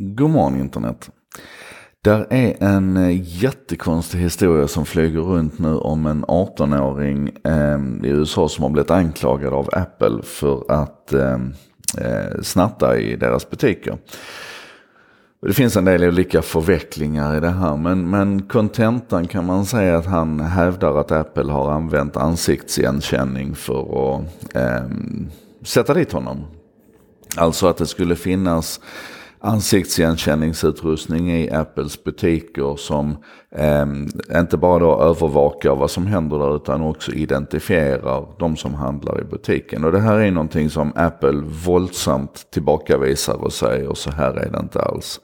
God morgon internet. Där är en eh, jättekonstig historia som flyger runt nu om en 18-åring eh, i USA som har blivit anklagad av Apple för att ehm, eh, snatta i deras butiker. Det finns en del olika förvecklingar i det här men, men kontentan kan man säga att han hävdar att Apple har använt ansiktsigenkänning för att eh, sätta dit honom. Alltså att det skulle finnas ansiktsigenkänningsutrustning i Apples butiker som eh, inte bara då övervakar vad som händer där utan också identifierar de som handlar i butiken. Och det här är någonting som Apple våldsamt tillbakavisar och säger så här är det inte alls.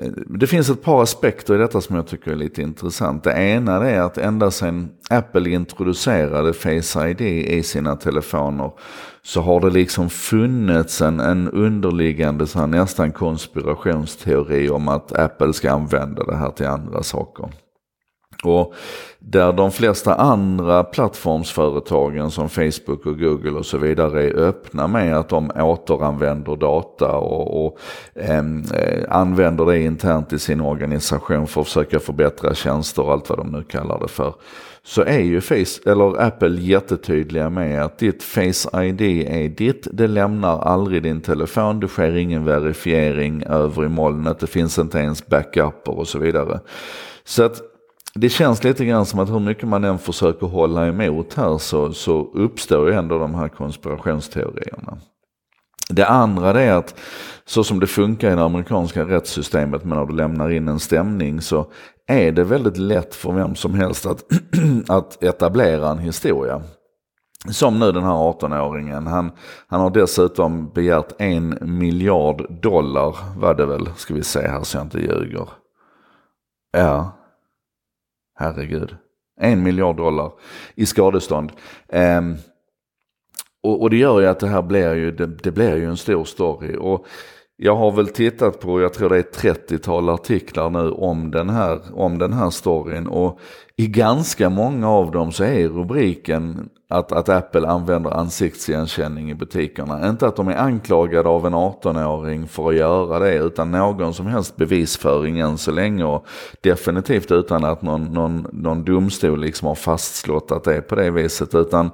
Eh, det finns ett par aspekter i detta som jag tycker är lite intressant. Det ena är att ända sedan Apple introducerade Face ID i sina telefoner så har det liksom funnits en, en underliggande så här, nästan konspirationsteori om att Apple ska använda det här till andra saker. Och där de flesta andra plattformsföretagen som Facebook och Google och så vidare är öppna med att de återanvänder data och, och ehm, eh, använder det internt i sin organisation för att försöka förbättra tjänster och allt vad de nu kallar det för. Så är ju Face, eller Apple jättetydliga med att ditt Face ID är ditt, det lämnar aldrig din telefon, det sker ingen verifiering över i molnet, det finns inte ens backuper och så vidare. Så att det känns lite grann som att hur mycket man än försöker hålla emot här så, så uppstår ju ändå de här konspirationsteorierna. Det andra det är att så som det funkar i det amerikanska rättssystemet men när du lämnar in en stämning så är det väldigt lätt för vem som helst att, att etablera en historia. Som nu den här 18-åringen. Han, han har dessutom begärt en miljard dollar, var det väl, ska vi se här så jag inte ljuger. Ja, herregud. En miljard dollar i skadestånd. Um, och, och, det gör ju att det här blir ju, det, det, blir ju en stor story. Och jag har väl tittat på, jag tror det är 30-tal artiklar nu om den, här, om den här storyn. Och i ganska många av dem så är rubriken att, att Apple använder ansiktsigenkänning i butikerna. Inte att de är anklagade av en 18-åring för att göra det utan någon som helst bevisföring än så länge. Och definitivt utan att någon, någon, någon domstol liksom har fastslått att det är på det viset. Utan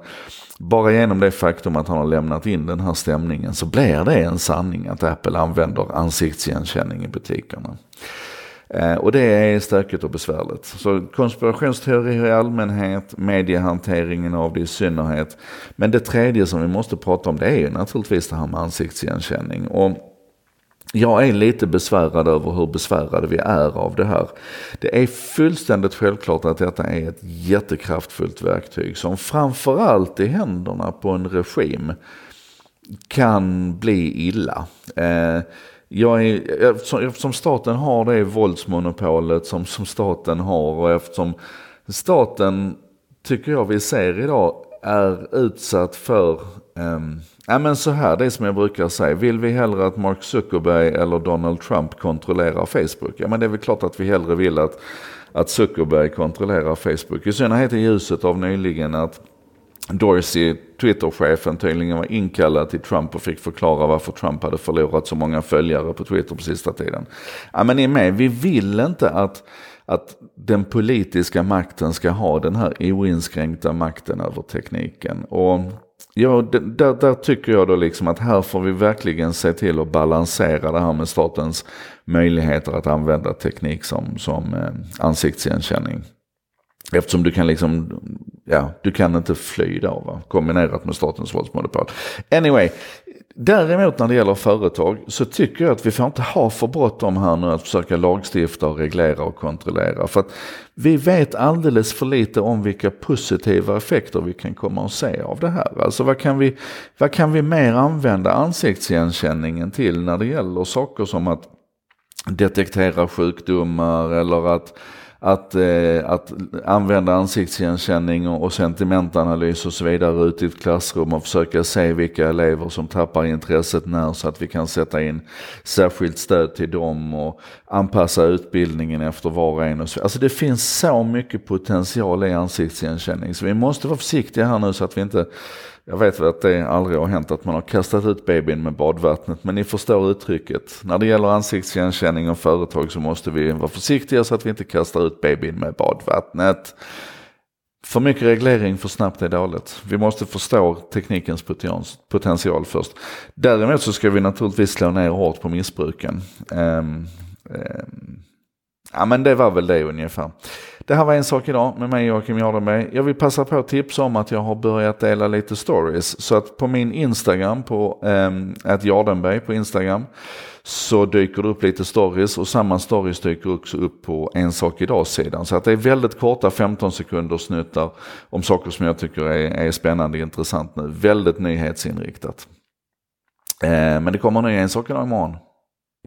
bara genom det faktum att han har lämnat in den här stämningen så blir det en sanning att Apple använder ansiktsigenkänning i butikerna. Eh, och det är stökigt och besvärligt. Så konspirationsteorier i allmänhet, mediehanteringen av det i synnerhet. Men det tredje som vi måste prata om det är ju naturligtvis det här med ansiktsigenkänning. Och jag är lite besvärad över hur besvärade vi är av det här. Det är fullständigt självklart att detta är ett jättekraftfullt verktyg som framförallt i händerna på en regim kan bli illa. Eh, jag är, eftersom staten har det våldsmonopolet som, som staten har och eftersom staten, tycker jag vi ser idag, är utsatt för um, Ja men så här, det är som jag brukar säga. Vill vi hellre att Mark Zuckerberg eller Donald Trump kontrollerar Facebook? Ja men det är väl klart att vi hellre vill att, att Zuckerberg kontrollerar Facebook. I synnerhet i ljuset av nyligen att Dorsey, Twitterchefen, tydligen var inkallad till Trump och fick förklara varför Trump hade förlorat så många följare på Twitter på sista tiden. Ja men ni är med, vi vill inte att att den politiska makten ska ha den här oinskränkta makten över tekniken. Och Ja, där, där, tycker jag då liksom att här får vi verkligen se till att balansera det här med statens möjligheter att använda teknik som, som eh, ansiktsigenkänning. Eftersom du kan liksom, ja, du kan inte fly då va? kombinerat med statens våldsmonopol. Anyway, Däremot när det gäller företag så tycker jag att vi får inte ha för bråttom här nu att försöka lagstifta och reglera och kontrollera. För att vi vet alldeles för lite om vilka positiva effekter vi kan komma att se av det här. Alltså vad kan vi, vad kan vi mer använda ansiktsigenkänningen till när det gäller saker som att detektera sjukdomar eller att att, eh, att använda ansiktsigenkänning och, sentimentanalys och så vidare ute i ett klassrum och försöka se vilka elever som tappar intresset när så att vi kan sätta in särskilt stöd till dem och anpassa utbildningen efter var och en. Och så. Alltså det finns så mycket potential i ansiktsigenkänning så vi måste vara försiktiga här nu så att vi inte jag vet väl att det aldrig har hänt att man har kastat ut babyn med badvattnet, men ni förstår uttrycket. När det gäller ansiktsigenkänning och företag så måste vi vara försiktiga så att vi inte kastar ut babyn med badvattnet. För mycket reglering för snabbt är dåligt. Vi måste förstå teknikens potential först. Däremot så ska vi naturligtvis slå ner hårt på missbruken. Um, um, ja men det var väl det ungefär. Det här var en sak idag med mig Joakim Jardenberg. Jag vill passa på att tipsa om att jag har börjat dela lite stories. Så att på min Instagram, på um, Jardenberg på Instagram, så dyker det upp lite stories och samma stories dyker också upp på En sak idag-sidan. Så att det är väldigt korta 15 sekunders snuttar om saker som jag tycker är, är spännande och intressant nu. Väldigt nyhetsinriktat. Eh, men det kommer en ny En sak idag imorgon.